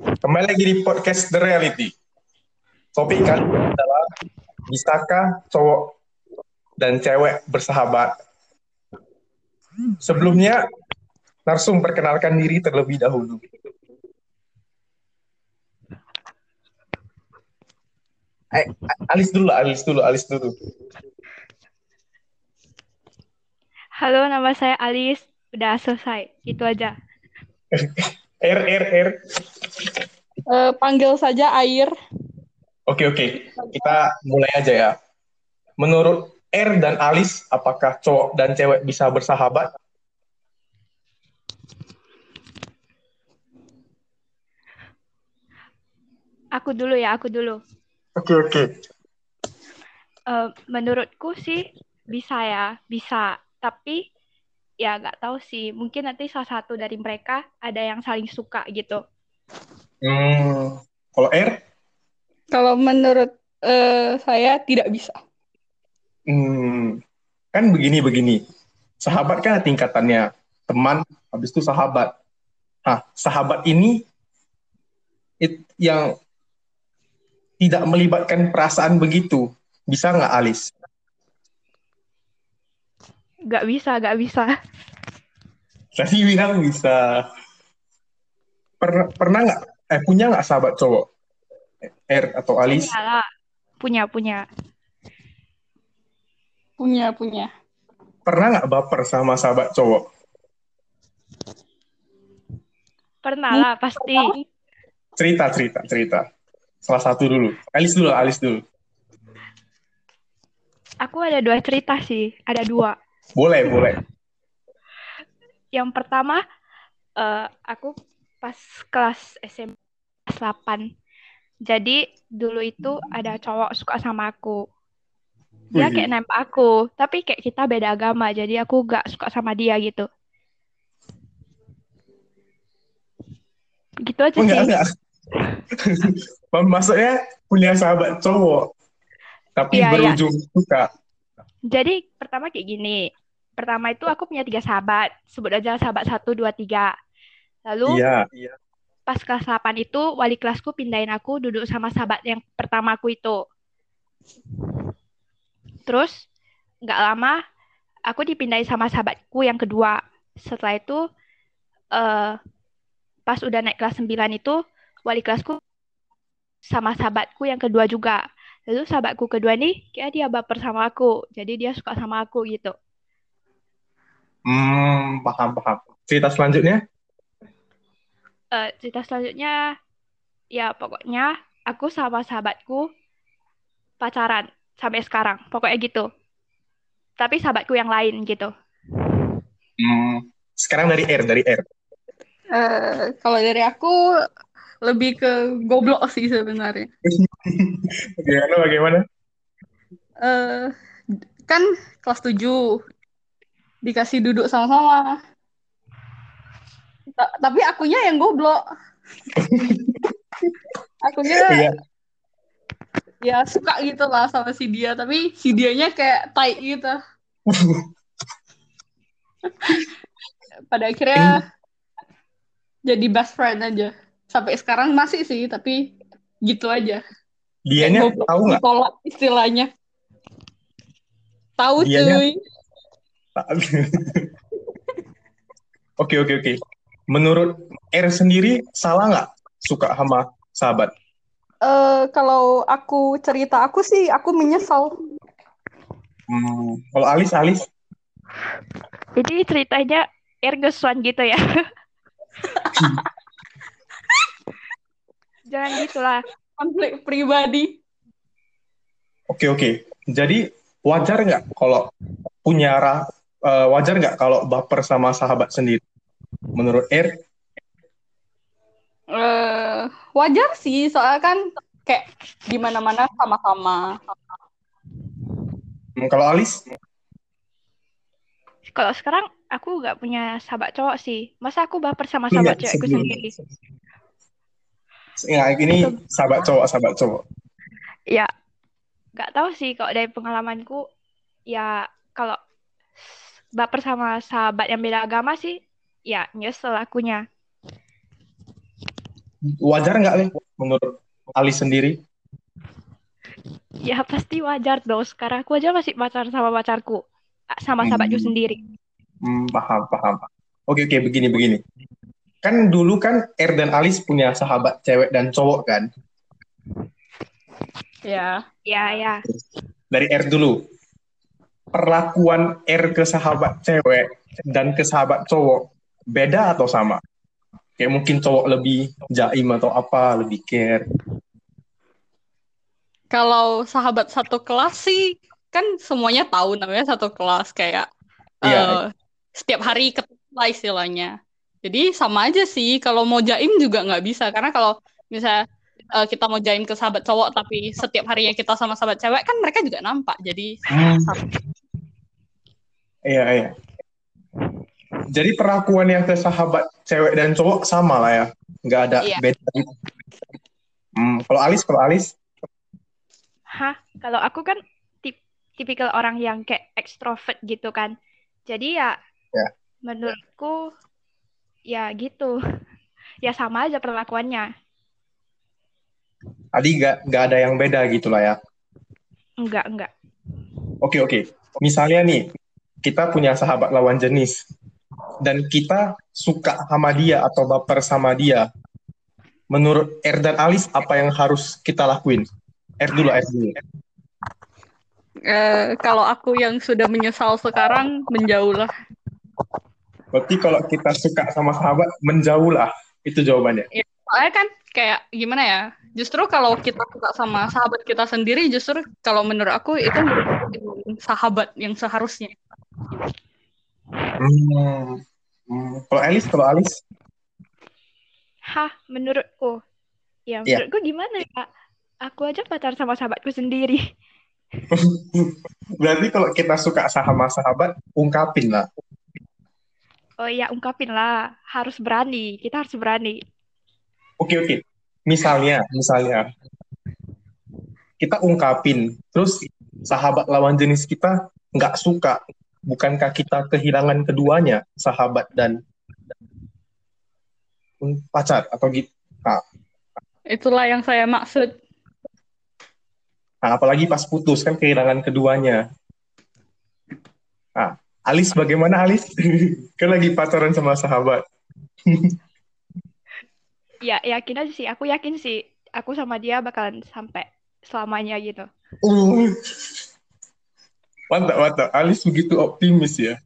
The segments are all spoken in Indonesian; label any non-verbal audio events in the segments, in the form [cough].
Kembali lagi di podcast The Reality. Topik kali ini adalah bisakah cowok dan cewek bersahabat? Sebelumnya, Narsum perkenalkan diri terlebih dahulu. Eh, Alis dulu, Alis dulu, Alis dulu. Halo, nama saya Alis. Udah selesai. Itu aja. [laughs] R, R, R. Eh, panggil saja air. Oke, oke. Kita mulai aja ya. Menurut R dan Alis, apakah cowok dan cewek bisa bersahabat? Aku dulu ya, aku dulu. Oke, oke. Eh, menurutku sih bisa ya, bisa. Tapi ya nggak tahu sih. Mungkin nanti salah satu dari mereka ada yang saling suka gitu. Hmm, kalau R? Kalau menurut eh, saya tidak bisa. Hmm, kan begini-begini. Sahabat kan tingkatannya. Teman, habis itu sahabat. Nah, sahabat ini it- yang tidak melibatkan perasaan begitu. Bisa nggak, Alis? Nggak bisa, nggak bisa. Tadi bilang bisa. Per- pernah nggak, eh punya nggak sahabat cowok? R atau Alis? Punya lah. Punya, punya. Punya, punya. Pernah nggak baper sama sahabat cowok? Pernah lah, pasti. Cerita, cerita, cerita. Salah satu dulu. Alis dulu, Alis dulu. Aku ada dua cerita sih. Ada dua. Boleh, [laughs] boleh. Yang pertama, eh, aku pas kelas SMP kelas 8. Jadi dulu itu ada cowok suka sama aku. Dia kayak nembak aku, tapi kayak kita beda agama, jadi aku gak suka sama dia gitu. Gitu aja enggak, sih. enggak. [laughs] Maksudnya punya sahabat cowok, tapi Iya, iya. berujung suka. Jadi pertama kayak gini. Pertama itu aku punya tiga sahabat. Sebut aja sahabat satu, dua, tiga. Lalu Iya. pas kelas 8 itu wali kelasku pindahin aku duduk sama sahabat yang pertama aku itu. Terus nggak lama aku dipindahin sama sahabatku yang kedua. Setelah itu eh pas udah naik kelas 9 itu wali kelasku sama sahabatku yang kedua juga. Lalu sahabatku kedua nih kayak dia baper sama aku. Jadi dia suka sama aku gitu. Hmm, paham, paham. Cerita selanjutnya? Eh cerita selanjutnya ya pokoknya aku sama sahabatku pacaran sampai sekarang. Pokoknya gitu. Tapi sahabatku yang lain gitu. Hmm, sekarang dari R, dari R. Eh, kalau dari aku lebih ke goblok sih sebenarnya. [laughs] Bagaimana, bagaimana? Eh, kan kelas 7 dikasih duduk sama-sama. Ta- tapi akunya yang goblok. [laughs] akunya Iya. ya suka gitu lah sama si dia, tapi si dianya kayak tai gitu. [laughs] Pada akhirnya jadi best friend aja. Sampai sekarang masih sih, tapi gitu aja. Dianya tahu nggak? ditolak istilahnya. Tahu cuy. [laughs] Oke, oke, oke. Menurut R sendiri, salah nggak suka sama sahabat? Eh, kalau aku cerita aku sih aku menyesal. Hmm, kalau Alis, Alis? Jadi ceritanya ergesuan gitu ya. [laughs] Jangan gitulah. Konflik pribadi. Oke, oke. Jadi, wajar nggak kalau punya eh, wajar nggak kalau baper sama sahabat sendiri? Menurut R, Eh, wajar sih, soalnya kan kayak di mana-mana sama-sama. Hmm, kalau Alis? Kalau sekarang aku nggak punya sahabat cowok sih. Masa aku baper sama Enggak, sahabat cewekku sebelumnya. sendiri? Ya, ini sahabat cowok, sahabat cowok. Ya, nggak tahu sih kalau dari pengalamanku. Ya, kalau baper sama sahabat yang beda agama sih, ya nyesel akunya. wajar nggak Le menurut Alis sendiri? Ya pasti wajar dong. Sekarang aku aja masih pacaran sama pacarku. Sama sahabatku Hmm, sendiri. hmm, paham, paham. Oke, oke, begini, begini. Kan dulu kan Er dan Alis punya sahabat cewek dan cowok kan? Ya. Ya, ya. Dari R dulu. Perlakuan R ke sahabat cewek dan ke sahabat cowok beda atau sama? Kayak mungkin cowok lebih jaim atau apa, lebih care. Kalau sahabat satu kelas sih kan semuanya tahu namanya satu kelas kayak Iya. eh, setiap hari ketemu lah istilahnya. Jadi sama aja sih kalau mau jaim juga nggak bisa karena kalau misalnya eh, kita mau jaim ke sahabat cowok tapi setiap harinya kita sama sahabat cewek kan mereka juga nampak. Jadi Hmm, iya, iya. Jadi perlakuan yang ke sahabat cewek dan cowok sama lah ya. Nggak ada Iya. beda. Hmm, kalau Alis, kalau Alis, Hah? Kalau aku kan tip tipikal orang yang kayak ekstrovert gitu kan. Jadi ya ya. menurutku ya gitu. [laughs] Ya sama aja perlakuannya. Tadi nggak nggak ada yang beda gitu lah ya. Enggak, enggak. Oke, oke. Misalnya nih, kita punya sahabat lawan jenis dan kita suka sama dia atau baper sama dia. Menurut Er dan Alis, apa yang harus kita lakuin? Er dulu, Er dulu. Eh, kalau aku yang sudah menyesal sekarang menjauh lah. Berarti kalau kita suka sama sahabat, menjauhlah. Itu jawabannya. Ya, soalnya kan kayak gimana ya? Justru kalau kita suka sama sahabat kita sendiri, justru kalau menurut aku itu sahabat yang seharusnya. Hmm. Hmm. Kalau Alis, kalau Alis, Hah, menurutku. Ya, Iya. menurutku gimana ya? Aku aja pacar sama sahabatku sendiri. [laughs] berarti kalau kita suka sama sahabat, ungkapin lah. Oh iya, ungkapin lah. Harus berani. Kita harus berani. Oke, oke. Misalnya, misalnya, kita ungkapin, terus sahabat lawan jenis kita nggak suka. Bukankah kita kehilangan keduanya, sahabat dan pacar atau gitu? Nah, Itulah yang saya maksud. nah, apalagi pas putus kan kehilangan keduanya. Nah, Alis bagaimana Alis? [laughs] kan lagi pacaran sama sahabat. [laughs] Ya, yakin aja sih. Aku yakin sih. Aku sama dia bakalan sampai selamanya gitu. Uh. Mantap, mantap. Alis begitu optimis ya.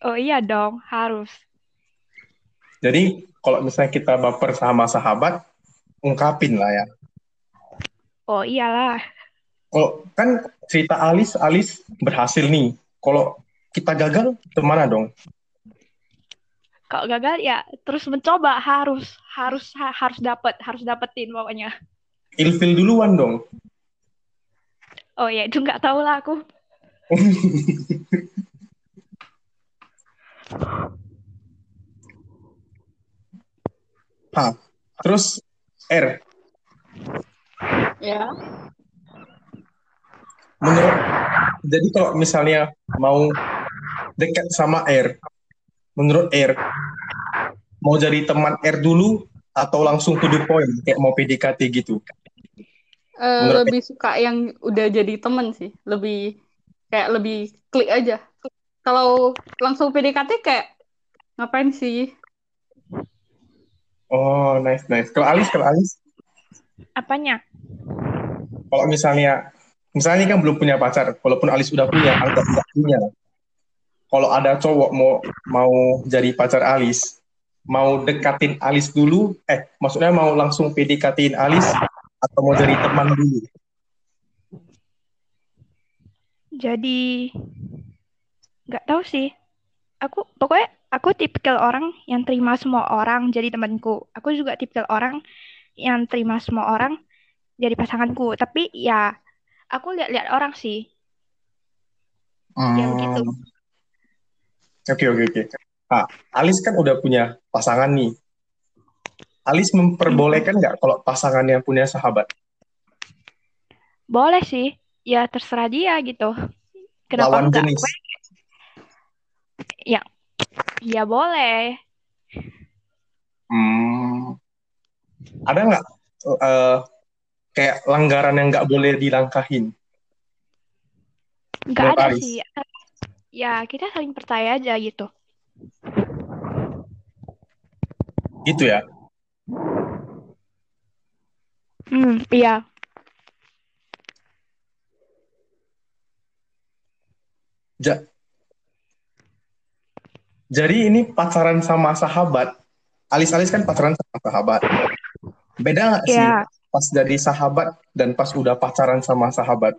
Oh iya dong, harus. Jadi kalau misalnya kita baper sama sahabat, ungkapin lah ya. Oh iyalah. Kalau kan cerita Alis, Alis berhasil nih. Kalau kita gagal, ke mana dong? Kalau gagal ya terus mencoba harus harus ha- harus dapat harus dapetin pokoknya. Ilfil duluan dong. Oh ya itu nggak tahu lah aku. [laughs] Hah. Terus R, Ya. menurut jadi kalau misalnya mau dekat sama R, menurut R mau jadi teman R dulu atau langsung to the point kayak mau PDKT gitu? Eh, Menurut- lebih suka yang udah jadi temen sih. Lebih kayak lebih klik aja. Kalau langsung PDKT kayak ngapain sih? Oh, nice, nice. Kalau Alis, kalau Alis, Apanya? kalau misalnya, misalnya kan belum punya pacar, walaupun Alis udah punya, anggap nggak punya. Kalau ada cowok mau mau jadi pacar Alis, mau dekatin Alis dulu, eh, maksudnya mau langsung PDKT-in Alis atau mau jadi teman dulu? Jadi nggak tahu sih. Aku pokoknya aku tipikal orang yang terima semua orang jadi temanku. Aku juga tipikal orang yang terima semua orang jadi pasanganku. Tapi ya aku lihat-lihat orang sih. Ya begitu. Hmm. Oke, oke, oke. Nah, Alis kan udah punya pasangan nih. Alis memperbolehkan nggak kalau pasangannya punya sahabat? Boleh sih. Ya terserah dia gitu. Kenapa Lawan enggak? jenis. Ya boleh. Hmm. ada nggak eh, kayak langgaran yang nggak boleh dilangkahin? Nggak ada sih. Ya, kita saling percaya aja gitu. Gitu ya. Hmm, iya. Ja- Jadi ini pacaran sama sahabat. Alis-alis kan pacaran sama sahabat. Beda nggak sih Iya. pas jadi sahabat dan pas udah pacaran sama sahabat?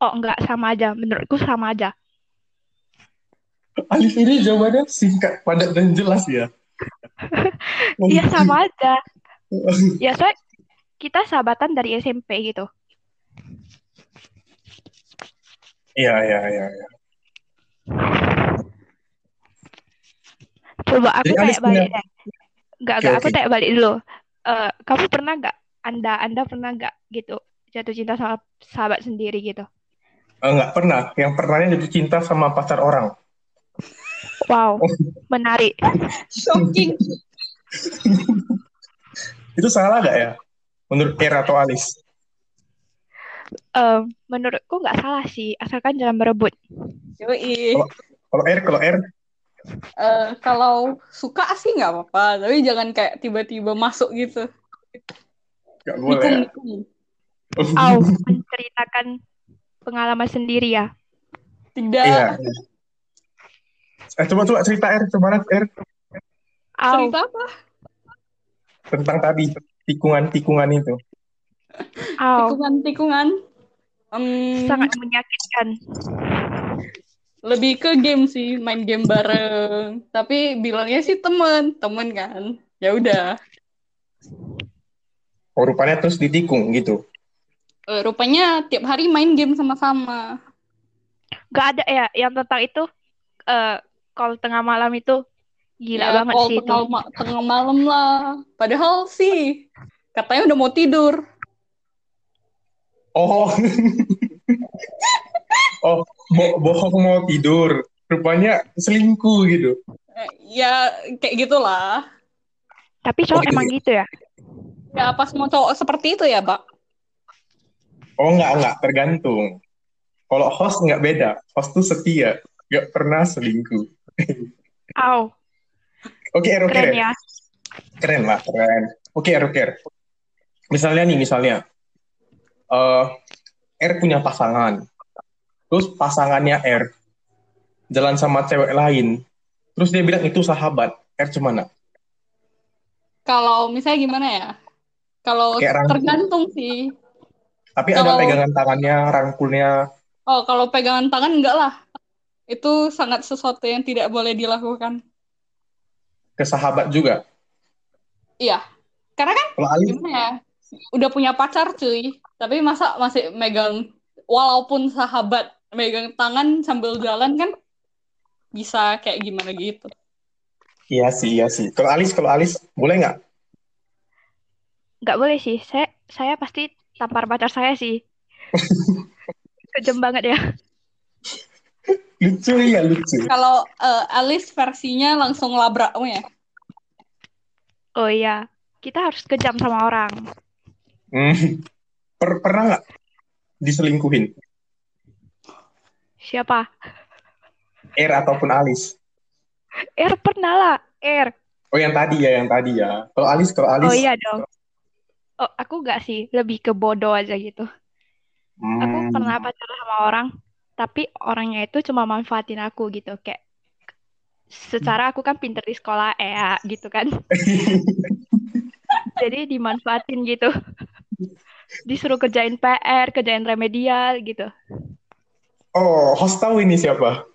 Oh, enggak sama aja. Menurutku sama aja. Alis ini jawabannya singkat, padat dan jelas ya. [laughs] Iya, sama aja. Ya, soalnya kita sahabatan dari SMP gitu. Iya, iya, iya. iya. Coba aku Jadi tanya balik deh. Enggak, Oke, enggak. Aku oke. tanya balik dulu. Eh, kamu pernah nggak? Anda, Anda pernah nggak gitu jatuh cinta sama sahabat sendiri gitu? Eh, nggak pernah. Yang pernahnya jatuh cinta sama pacar orang. Wow, menarik. Shocking. Itu salah nggak ya? Menurut Er atau Alis? Eh, menurutku nggak salah sih, asalkan jangan berebut. Yoi. Kalau Er, kalau Er, Eh, kalau suka sih nggak apa-apa, tapi jangan kayak tiba-tiba masuk gitu. nggak boleh. ya? Nikung-nikung. Au, menceritakan pengalaman sendiri ya. Tidak. Iya. Eh, coba coba cerita Er, gimana Er Au, Cerita apa? tentang tadi tikungan-tikungan itu. Tikungan-tikungan. Em, sangat menyakitkan. lebih ke game sih, main game bareng. Tapi bilangnya sih temen, temen kan. Ya udah. Oh, rupanya terus ditikung gitu. Eh, rupanya tiap hari main game sama-sama. Gak ada ya yang tentang itu. eh kalau tengah malam itu gila Ya, banget sih itu. tengah, ma- tengah malam lah. Padahal sih katanya udah mau tidur. Oh. [laughs] oh, bo- bohong mau tidur. Rupanya selingkuh gitu. Eh, ya kayak gitulah. Tapi cowok Oh, gitu emang ya? gitu ya. Ya pas mau cowok seperti itu ya, Pak. Oh, enggak, enggak. Tergantung. Kalau host enggak beda. Host tuh setia. Enggak pernah selingkuh. Au, Oke, Er, oke. keren Er. ya. Keren lah, keren. Oke, Er, oke. Er. Misalnya nih, misalnya. eh R punya pasangan. Terus pasangannya R jalan sama cewek lain. Terus dia bilang itu sahabat. R cemana? Kalau misalnya gimana ya? Kalau tergantung sih. Tapi ada Kalau- pegangan tangannya, rangkulnya. Oh, kalau pegangan tangan enggak lah. Itu sangat sesuatu yang tidak boleh dilakukan. ke sahabat juga. Iya. Karena kan Kalau gimana ya? Udah punya pacar cuy. Tapi masa masih megang walaupun sahabat megang tangan sambil jalan kan bisa kayak gimana gitu. iya sih, iya sih. Kalau Alis, kalau Alis, boleh nggak? Nggak boleh sih. Saya saya pasti tampar pacar saya sih. [laughs] Kejam banget ya. Lucu ya, lucu. Kalau eh, Alice versinya langsung labrakmu ya. Oh iya, kita harus kejam sama orang. Hmm. Per- pernah nggak diselingkuhin? Siapa? R ataupun Alis? Er pernah lah, Er. Oh, yang tadi ya, yang tadi ya. Kalau Alis, kalau Alis, Oh iya dong. Oh, aku nggak sih, lebih ke bodoh aja gitu. Aku Hmm. pernah pacaran sama orang, tapi orangnya itu cuma manfaatin aku gitu, kayak secara aku kan pinter di sekolah, ya, gitu kan. [laughs] Jadi dimanfaatin gitu. Disuruh kerjain PR, kerjain remedial gitu. Oh, host tahu ini siapa?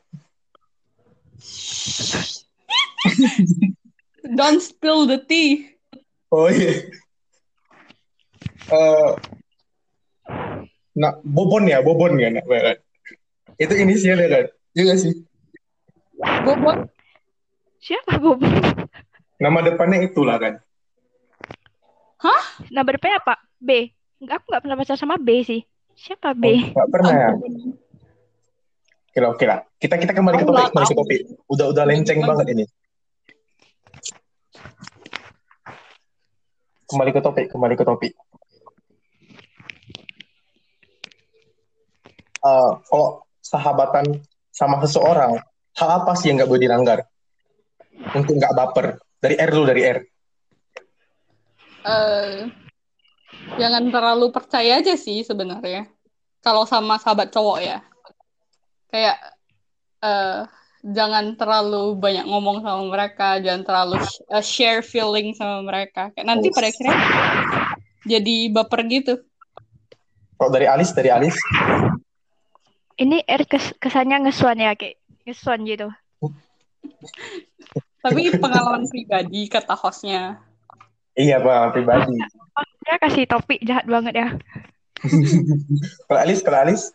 Don't spill the tea. Oh iya. Eh, nah, Bobon ya, Bobon ya, nak Itu inisialnya kan? Iya nggak sih? Bobot. Siapa Bob? Nama depannya itulah kan? Nama depannya apa? B. Enggak, aku nggak pernah pacaran sama B sih. Siapa B? Oh, nggak pernah ya? Oke lah, oke lah. Kita kita kembali ke topik, kembali ke topik. Udah udah lenceng banget ini. kembali ke topik, kembali ke topik. Eh, kalau sahabatan sama seseorang, hal apa sih yang nggak boleh dilanggar? Untuk nggak baper. Dari R dulu, dari R. Eh, jangan terlalu percaya aja sih sebenarnya. Kalau sama sahabat cowok ya. Kayak eh jangan terlalu banyak ngomong sama mereka, jangan terlalu sh- eh, share feeling sama mereka. Kayak nanti pada akhirnya jadi baper gitu. Kalau dari Alis, dari Alis. Ini R kes- kesannya ngesuan ya kayak ngesuan gitu. Tapi pengalaman pribadi kata hostnya. Iya, Pak, pribadi. Dia kasih topik jahat banget ya. [laughs] Kalau Alis, kalau Alis,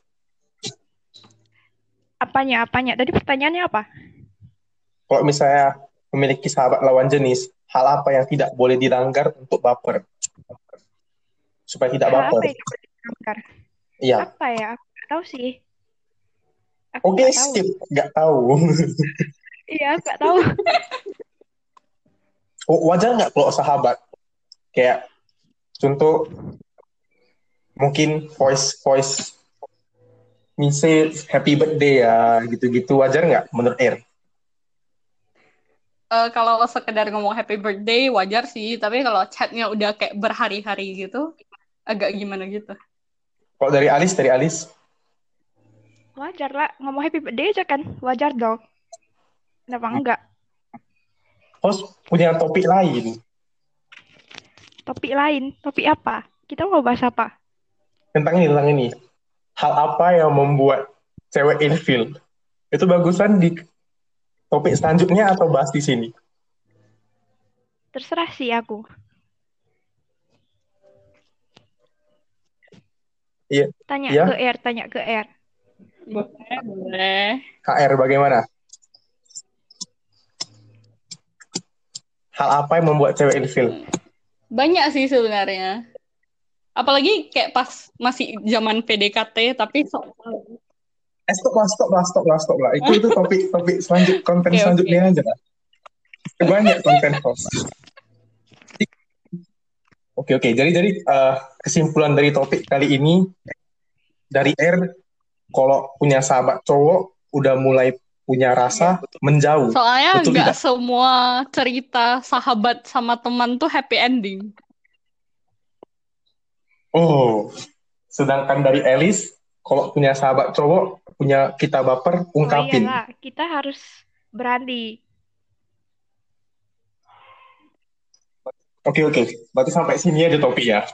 Apanya apanya? Tadi pertanyaannya apa? kalau misalnya memiliki sahabat lawan jenis, hal apa yang tidak boleh dilanggar untuk baper? Supaya tidak Hal apa baper. yang dilanggar? Iya. Apa ya? Aku tahu sih. Aku Oke, nggak tahu. skip. Nggak tahu. [laughs] Iya, aku nggak tahu. [laughs] Oh, Wajar nggak kalau sahabat? Kayak, contoh, mungkin voice voice message happy birthday ya, gitu-gitu. Wajar nggak menurut R? Eh, kalau sekedar ngomong happy birthday wajar sih, tapi kalau chatnya udah kayak berhari-hari gitu, agak gimana gitu. Kalau dari Alis, dari Alis. Wajar lah, ngomong happy birthday aja kan. Wajar dong. Kenapa enggak? Host punya topik lain Topik lain. Topik apa? Kita mau bahas apa? tentang ini, tentang ini. Hal apa yang membuat cewek ilfil? Itu bagusan di topik selanjutnya atau bahas di sini? Terserah sih aku. Iya. Tanya Iya. ke R, tanya ke R. Boleh, boleh. HR bagaimana? Hal apa yang membuat cewek ilfil? Banyak sih sebenarnya. Apalagi kayak pas masih zaman PDKT, tapi sok Eh, stop lah, stop lah, stop lah, stop lah. Itu itu topik topik selanjut konten oke. selanjutnya aja lah. Banyak konten host. Oke oke. Jadi jadi eh, kesimpulan dari topik kali ini dari R, kalau punya sahabat cowok udah mulai punya rasa menjauh. Soalnya Betul nggak tidak? semua cerita sahabat sama teman tuh happy ending. Oh, sedangkan dari Elis, kalau punya sahabat cowok, punya kita baper, Oh ungkapin. iyalah, kita harus berani. Oke oke. Berarti sampai sini aja topik ya.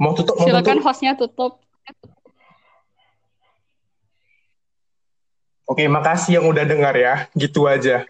Mau tutup, mau Silakan tutup. hostnya tutup. Oke, makasih yang udah dengar ya. Gitu aja.